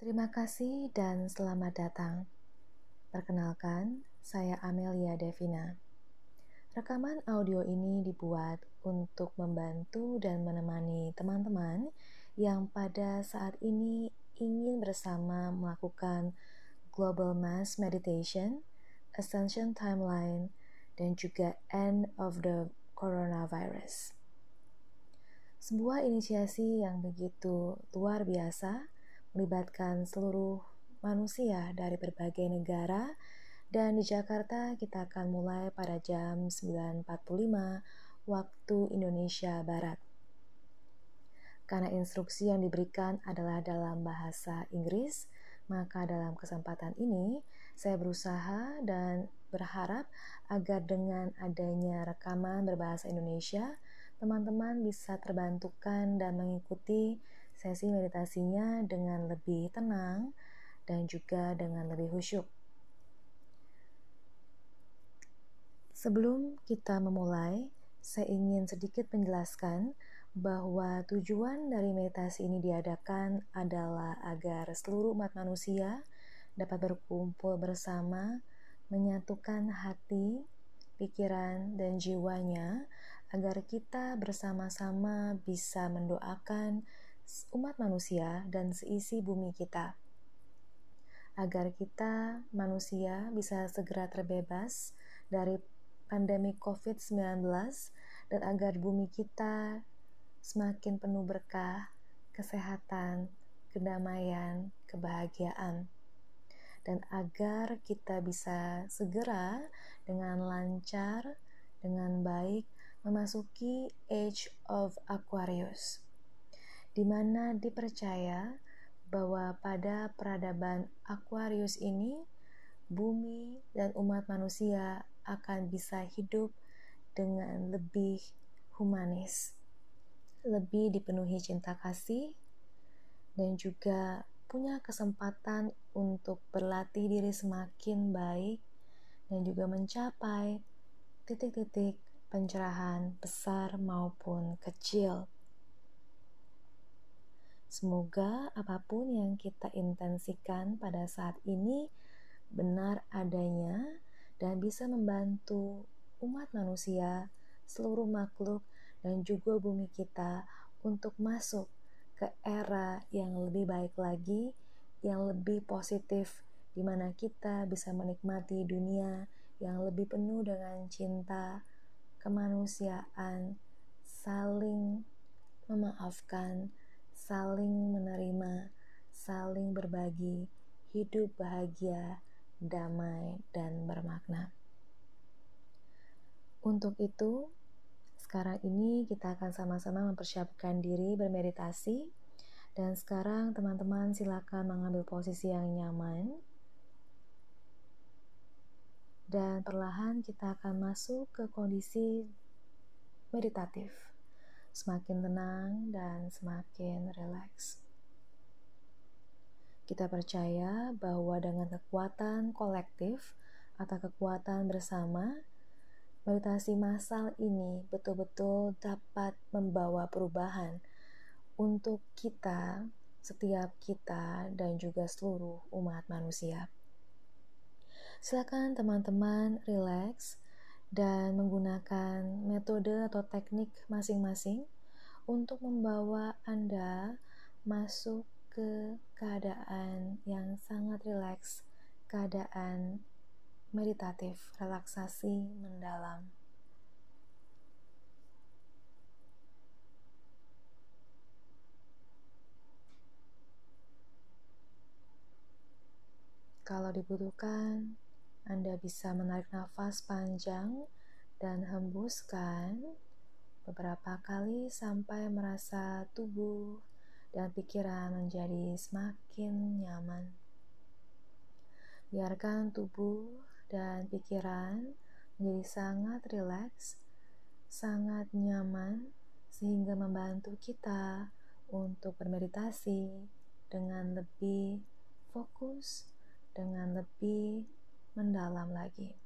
Terima kasih dan selamat datang. Perkenalkan, saya Amelia Devina. Rekaman audio ini dibuat untuk membantu dan menemani teman-teman yang pada saat ini ingin bersama melakukan Global Mass Meditation, Ascension Timeline, dan juga End of the Coronavirus. Sebuah inisiasi yang begitu luar biasa melibatkan seluruh manusia dari berbagai negara dan di Jakarta kita akan mulai pada jam 9.45 waktu Indonesia Barat. Karena instruksi yang diberikan adalah dalam bahasa Inggris, maka dalam kesempatan ini saya berusaha dan berharap agar dengan adanya rekaman berbahasa Indonesia, teman-teman bisa terbantukan dan mengikuti sesi meditasinya dengan lebih tenang dan juga dengan lebih khusyuk. Sebelum kita memulai, saya ingin sedikit menjelaskan bahwa tujuan dari meditasi ini diadakan adalah agar seluruh umat manusia dapat berkumpul bersama, menyatukan hati, pikiran, dan jiwanya agar kita bersama-sama bisa mendoakan umat manusia dan seisi bumi kita, agar kita manusia bisa segera terbebas dari pandemi COVID-19 dan agar bumi kita semakin penuh berkah, kesehatan, kedamaian, kebahagiaan. Dan agar kita bisa segera dengan lancar, dengan baik memasuki Age of Aquarius di mana dipercaya bahwa pada peradaban Aquarius ini, bumi dan umat manusia akan bisa hidup dengan lebih humanis, lebih dipenuhi cinta kasih, dan juga punya kesempatan untuk berlatih diri semakin baik dan juga mencapai titik-titik pencerahan besar maupun kecil. Semoga apa pun yang kita intensikan pada saat ini benar adanya dan bisa membantu umat manusia, seluruh makhluk, dan juga bumi kita untuk masuk ke era yang lebih baik lagi, yang lebih positif, di mana kita bisa menikmati dunia yang lebih penuh dengan cinta, kemanusiaan, saling memaafkan, saling menerima, saling berbagi, hidup bahagia, damai, dan bermakna. Untuk itu, sekarang ini kita akan sama-sama mempersiapkan diri bermeditasi. Dan sekarang teman-teman silakan mengambil posisi yang nyaman. Dan perlahan kita akan masuk ke kondisi meditatif semakin tenang dan semakin rileks. Kita percaya bahwa dengan kekuatan kolektif atau kekuatan bersama, meditasi massal ini betul-betul dapat membawa perubahan untuk kita, setiap kita, dan juga seluruh umat manusia. Silakan teman-teman rileks dan menggunakan metode atau teknik masing-masing untuk membawa Anda masuk ke keadaan yang sangat rileks, keadaan meditatif, relaksasi mendalam. Kalau dibutuhkan, anda bisa menarik nafas panjang dan hembuskan beberapa kali sampai merasa tubuh dan pikiran menjadi semakin nyaman. Biarkan tubuh dan pikiran menjadi sangat rileks, sangat nyaman, sehingga membantu kita untuk bermeditasi dengan lebih fokus, dengan lebih mendalam lagi.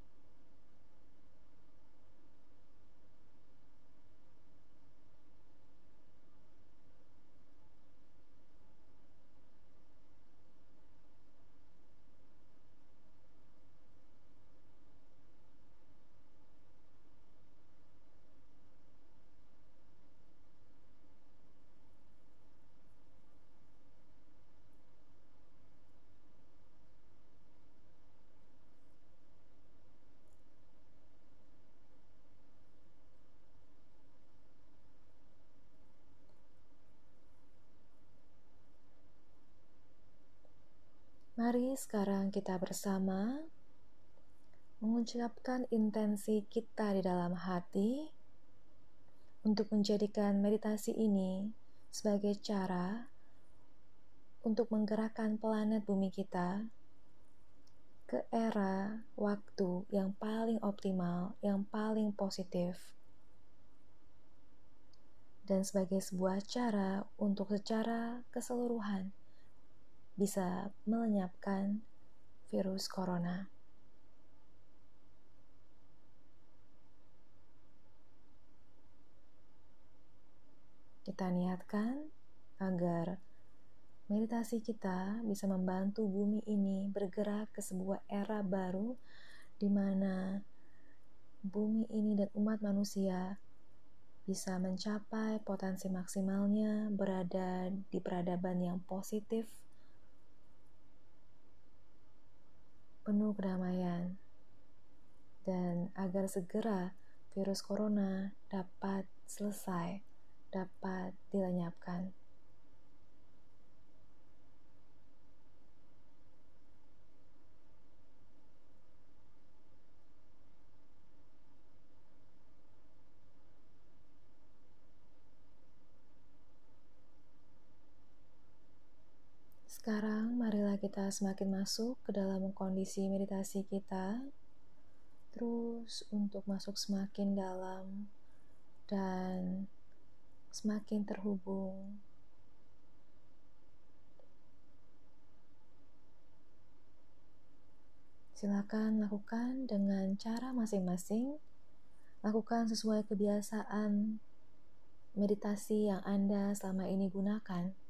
Mari sekarang kita bersama mengucapkan intensi kita di dalam hati untuk menjadikan meditasi ini sebagai cara untuk menggerakkan planet bumi kita ke era waktu yang paling optimal, yang paling positif, dan sebagai sebuah cara untuk secara keseluruhan bisa melenyapkan virus corona. Kita niatkan agar meditasi kita bisa membantu bumi ini bergerak ke sebuah era baru di mana bumi ini dan umat manusia bisa mencapai potensi maksimalnya berada di peradaban yang positif penuh kedamaian, dan agar segera virus corona dapat selesai, dapat dilenyapkan. Sekarang, marilah kita semakin masuk ke dalam kondisi meditasi kita, terus untuk masuk semakin dalam dan semakin terhubung. Silakan lakukan dengan cara masing-masing. Lakukan sesuai kebiasaan meditasi yang Anda selama ini gunakan.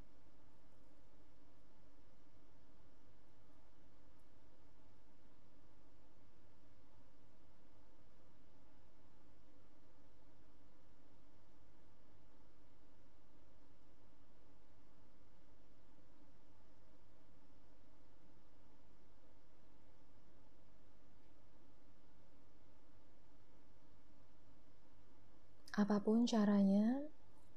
Apa pun caranya,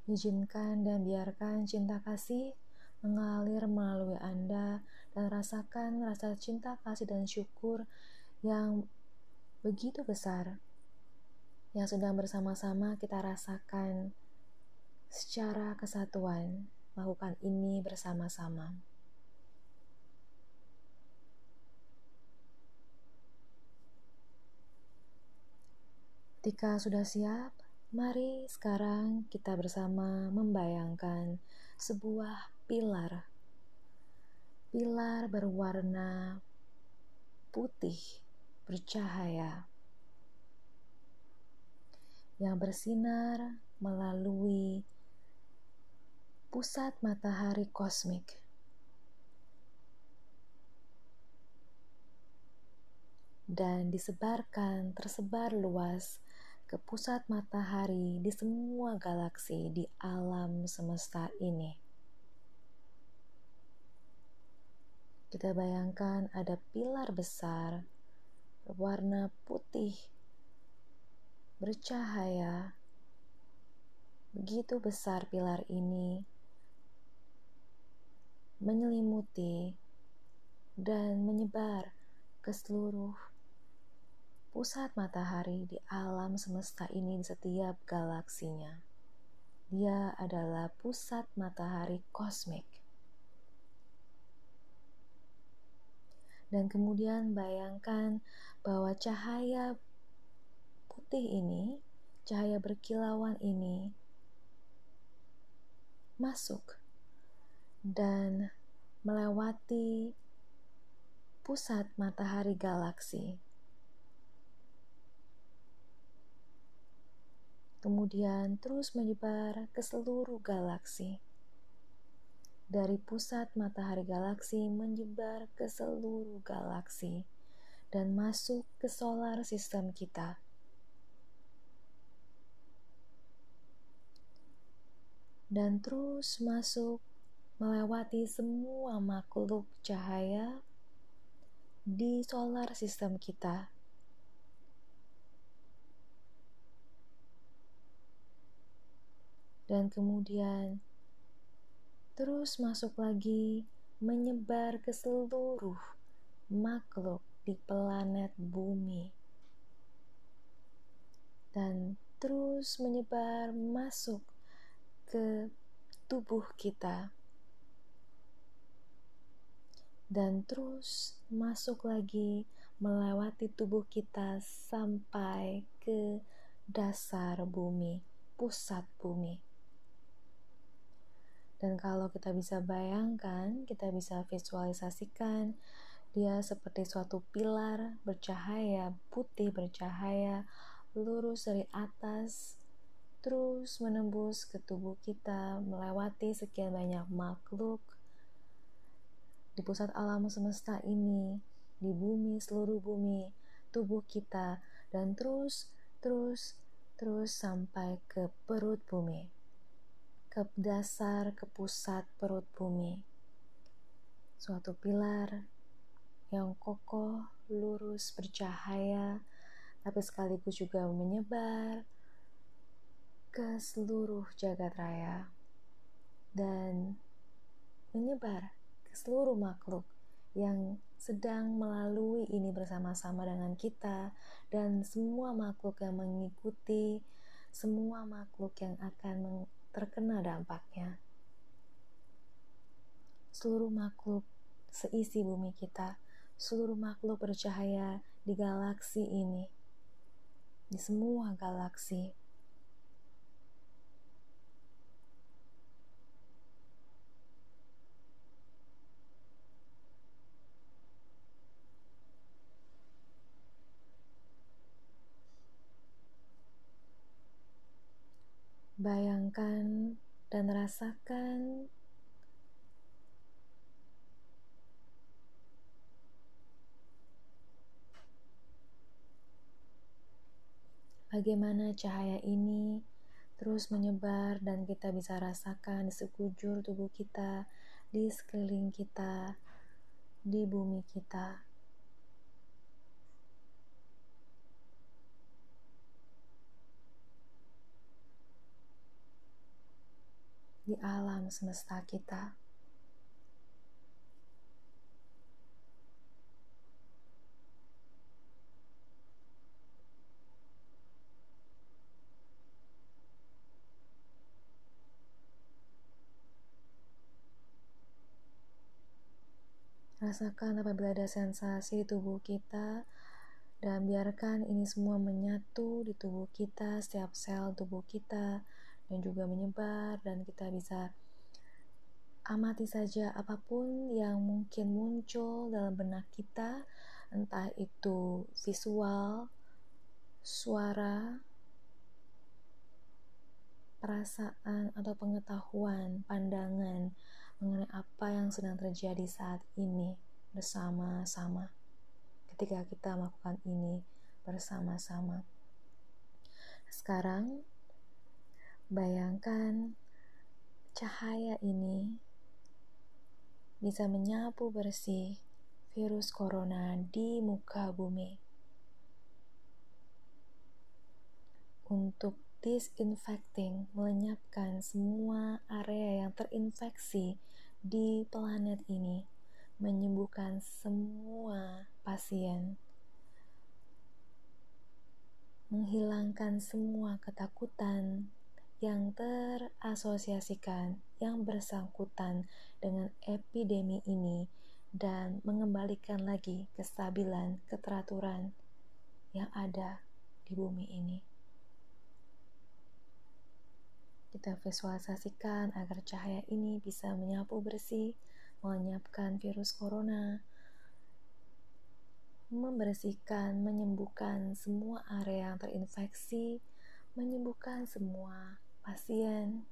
izinkan dan biarkan cinta kasih mengalir melalui Anda dan rasakan rasa cinta kasih dan syukur yang begitu besar yang sedang bersama-sama kita rasakan secara kesatuan melakukan ini bersama-sama. Ketika sudah siap, Mari sekarang kita bersama membayangkan sebuah pilar. Pilar berwarna putih bercahaya yang bersinar melalui pusat matahari kosmik. Dan disebarkan tersebar luas ke pusat matahari di semua galaksi di alam semesta ini. Kita bayangkan ada pilar besar berwarna putih bercahaya. Begitu besar pilar ini menyelimuti dan menyebar ke seluruh pusat matahari di alam semesta ini di setiap galaksinya. Dia adalah pusat matahari kosmik. Dan kemudian bayangkan bahwa cahaya putih ini, cahaya berkilauan ini masuk dan melewati pusat matahari galaksi kemudian terus menyebar ke seluruh galaksi. Dari pusat matahari galaksi menyebar ke seluruh galaksi dan masuk ke solar sistem kita. Dan terus masuk melewati semua makhluk cahaya di solar sistem kita dan kemudian terus masuk lagi menyebar ke seluruh makhluk di planet bumi dan terus menyebar masuk ke tubuh kita dan terus masuk lagi melewati tubuh kita sampai ke dasar bumi, pusat bumi. Dan kalau kita bisa bayangkan, kita bisa visualisasikan dia seperti suatu pilar bercahaya, putih bercahaya, lurus dari atas, terus menembus ke tubuh kita, melewati sekian banyak makhluk. Di pusat alam semesta ini, di bumi, seluruh bumi, tubuh kita, dan terus, terus, terus sampai ke perut bumi ke dasar, ke pusat perut bumi. Suatu pilar yang kokoh, lurus, bercahaya, tapi sekaligus juga menyebar ke seluruh jagat raya dan menyebar ke seluruh makhluk yang sedang melalui ini bersama-sama dengan kita dan semua makhluk yang mengikuti semua makhluk yang akan terkena dampaknya. Seluruh makhluk seisi bumi kita, seluruh makhluk bercahaya di galaksi ini, di semua galaksi. Bayangkan dan rasakan bagaimana cahaya ini terus menyebar dan kita bisa rasakan di sekujur tubuh kita, di sekeliling kita, di bumi kita. Di alam semesta kita. Rasakan apabila ada sensasi di tubuh kita dan biarkan ini semua menyatu di tubuh kita, setiap sel tubuh kita dan juga menyebar dan kita bisa amati saja apa pun yang mungkin muncul dalam benak kita entah itu visual, suara, perasaan atau pengetahuan, pandangan mengenai apa yang sedang terjadi saat ini bersama-sama. Ketika kita melakukan ini bersama-sama. Sekarang Bayangkan cahaya ini bisa menyapu bersih virus corona di muka bumi. Untuk disinfecting, melenyapkan semua area yang terinfeksi di planet ini, menyembuhkan semua pasien, menghilangkan semua ketakutan, yang terasosiasikan yang bersangkutan dengan epidemi ini dan mengembalikan lagi kestabilan, keteraturan yang ada di bumi ini. Kita visualisasikan agar cahaya ini bisa menyapu bersih, melenyapkan virus corona, membersihkan, menyembuhkan semua area yang terinfeksi, menyembuhkan semua pasien,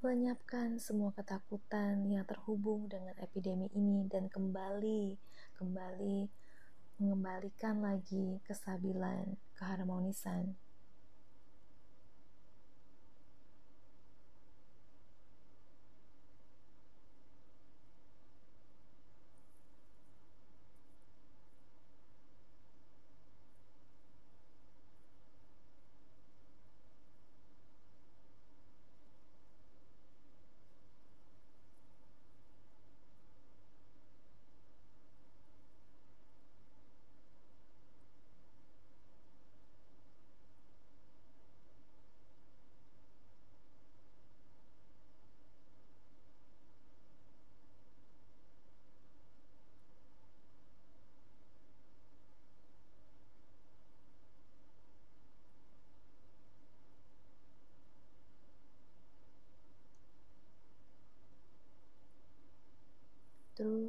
melenyapkan semua ketakutan yang terhubung dengan epidemi ini dan kembali, kembali mengembalikan lagi kestabilan, keharmonisan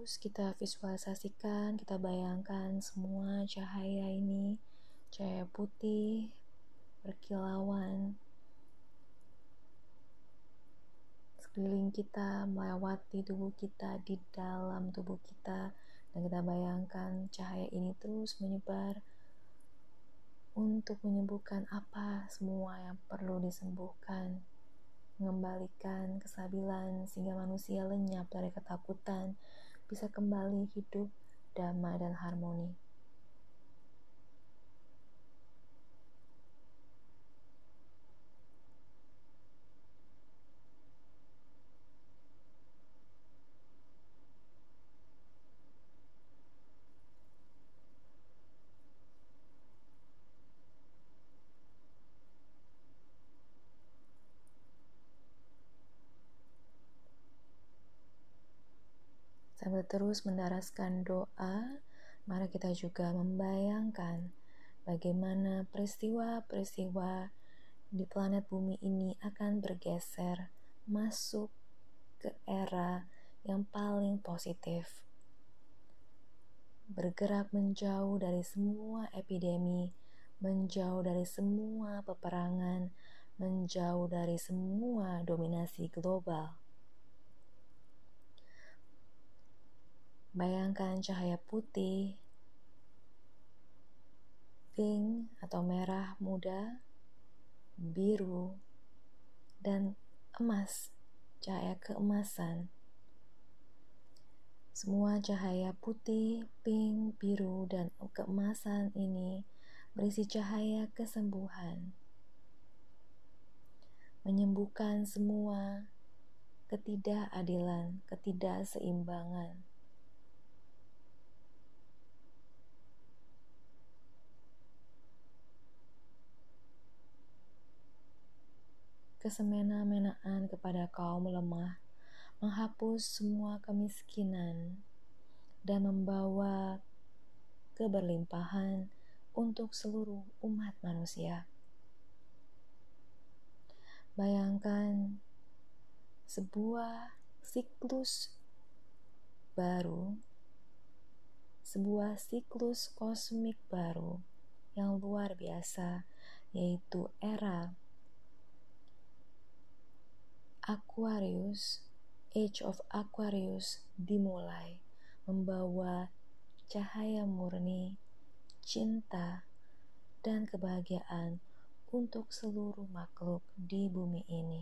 Terus kita visualisasikan, kita bayangkan semua cahaya ini, cahaya putih, berkilauan, sekeliling kita, melewati tubuh kita, di dalam tubuh kita, dan kita bayangkan cahaya ini terus menyebar untuk menyembuhkan apa semua yang perlu disembuhkan. Mengembalikan kesabilan sehingga manusia lenyap dari ketakutan, bisa kembali hidup damai dan harmoni. Terus mendaraskan doa, mari kita juga membayangkan bagaimana peristiwa-peristiwa di planet bumi ini akan bergeser masuk ke era yang paling positif. Bergerak menjauh dari semua epidemi, menjauh dari semua peperangan, menjauh dari semua dominasi global. Bayangkan cahaya putih, pink atau merah muda, biru, dan emas, cahaya keemasan. Semua cahaya putih, pink, biru, dan keemasan ini berisi cahaya kesembuhan, menyembuhkan semua ketidakadilan, ketidakseimbangan kesemena-menaan kepada kaum lemah, menghapus semua kemiskinan, dan membawa keberlimpahan untuk seluruh umat manusia. Bayangkan sebuah siklus baru, sebuah siklus kosmik baru yang luar biasa, yaitu era Aquarius, Age of Aquarius dimulai membawa cahaya murni, cinta, dan kebahagiaan untuk seluruh makhluk di bumi ini.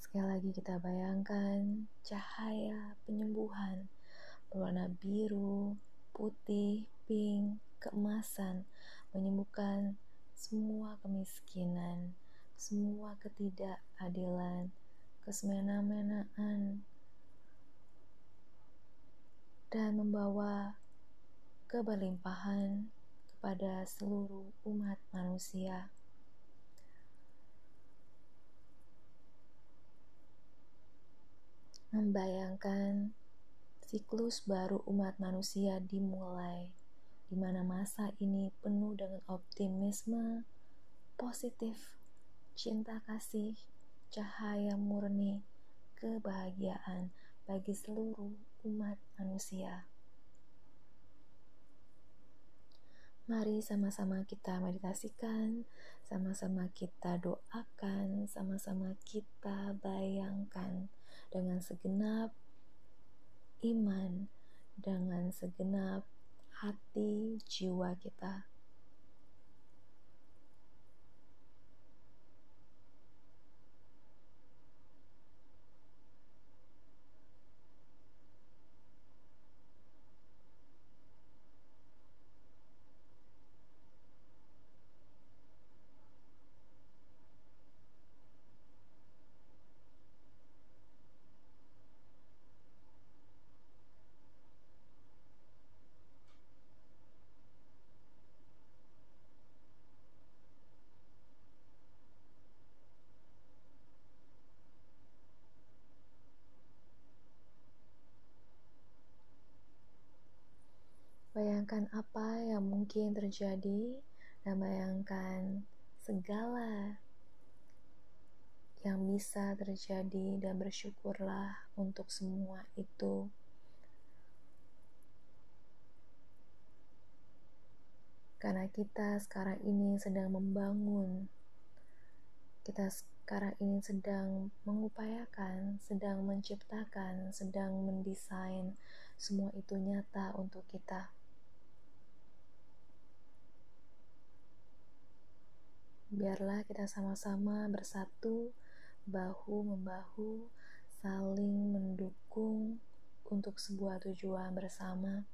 Sekali lagi kita bayangkan cahaya penyembuhan berwarna biru, putih, pink, keemasan menyembuhkan semua kemiskinan, semua ketidakadilan, kesemena-menaan, dan membawa keberlimpahan kepada seluruh umat manusia. Membayangkan siklus baru umat manusia dimulai di mana masa ini penuh dengan optimisme, positif, cinta kasih, cahaya murni, kebahagiaan bagi seluruh umat manusia. Mari sama-sama kita meditasikan, sama-sama kita doakan, sama-sama kita bayangkan dengan segenap iman, dengan segenap hati jiwa kita. Bayangkan apa yang mungkin terjadi dan bayangkan segala yang bisa terjadi dan bersyukurlah untuk semua itu. Karena kita sekarang ini sedang membangun, kita sekarang ini sedang mengupayakan, sedang menciptakan, sedang mendesain semua itu nyata untuk kita. Biarlah kita sama-sama bersatu, bahu-membahu, saling mendukung untuk sebuah tujuan bersama.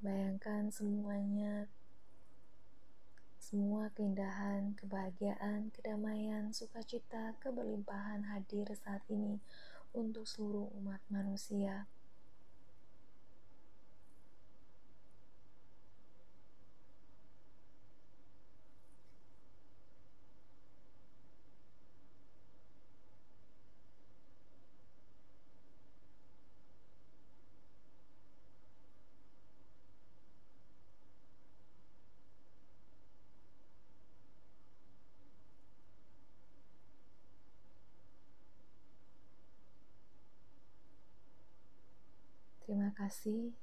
Bayangkan semuanya, semua keindahan, kebahagiaan, kedamaian, sukacita, keberlimpahan hadir saat ini untuk seluruh umat manusia. Terima kasih.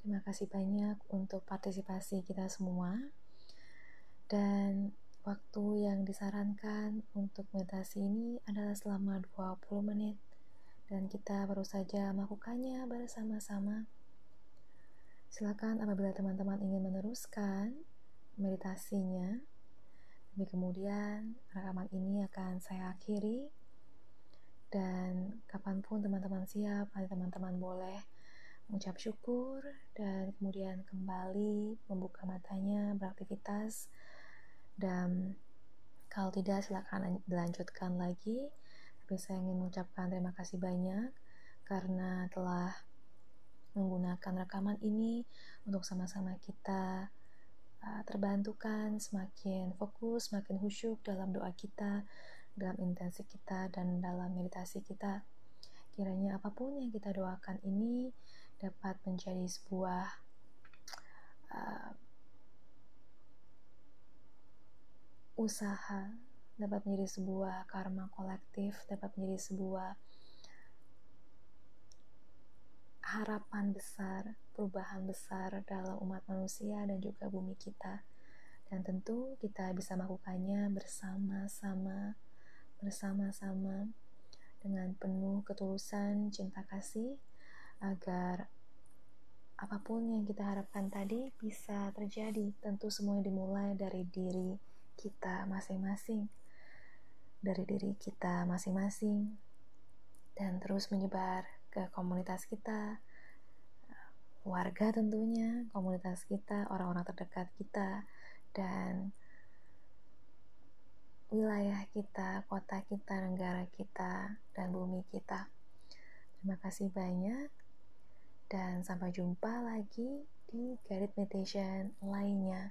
Terima kasih banyak untuk partisipasi kita semua. Dan waktu yang disarankan untuk meditasi ini adalah selama 20 menit dan kita baru saja melakukannya bersama-sama. Silakan apabila teman-teman ingin meneruskan meditasinya. Tapi kemudian rekaman ini akan saya akhiri dan kapan pun teman-teman siap, teman-teman boleh mengucap syukur dan kemudian kembali membuka matanya beraktivitas. Dan kalau tidak silakan dilanjutkan lagi. Tapi saya ingin mengucapkan terima kasih banyak karena telah menggunakan rekaman ini untuk sama-sama kita uh, terbantukan semakin fokus semakin khusyuk dalam doa kita dalam intensi kita dan dalam meditasi kita. Kiranya apa pun yang kita doakan ini dapat menjadi sebuah uh, usaha, dapat menjadi sebuah karma kolektif, dapat menjadi sebuah harapan besar, perubahan besar dalam umat manusia dan juga bumi kita. Dan tentu kita bisa melakukannya bersama-sama, bersama-sama dengan penuh ketulusan cinta kasih agar apa pun yang kita harapkan tadi bisa terjadi. Tentu semuanya dimulai dari diri kita masing-masing, dari diri kita masing-masing, dan terus menyebar ke komunitas kita, warga tentunya, komunitas kita, orang-orang terdekat kita, dan wilayah kita, kota kita, negara kita, dan bumi kita. Terima kasih banyak dan sampai jumpa lagi di guided meditation lainnya.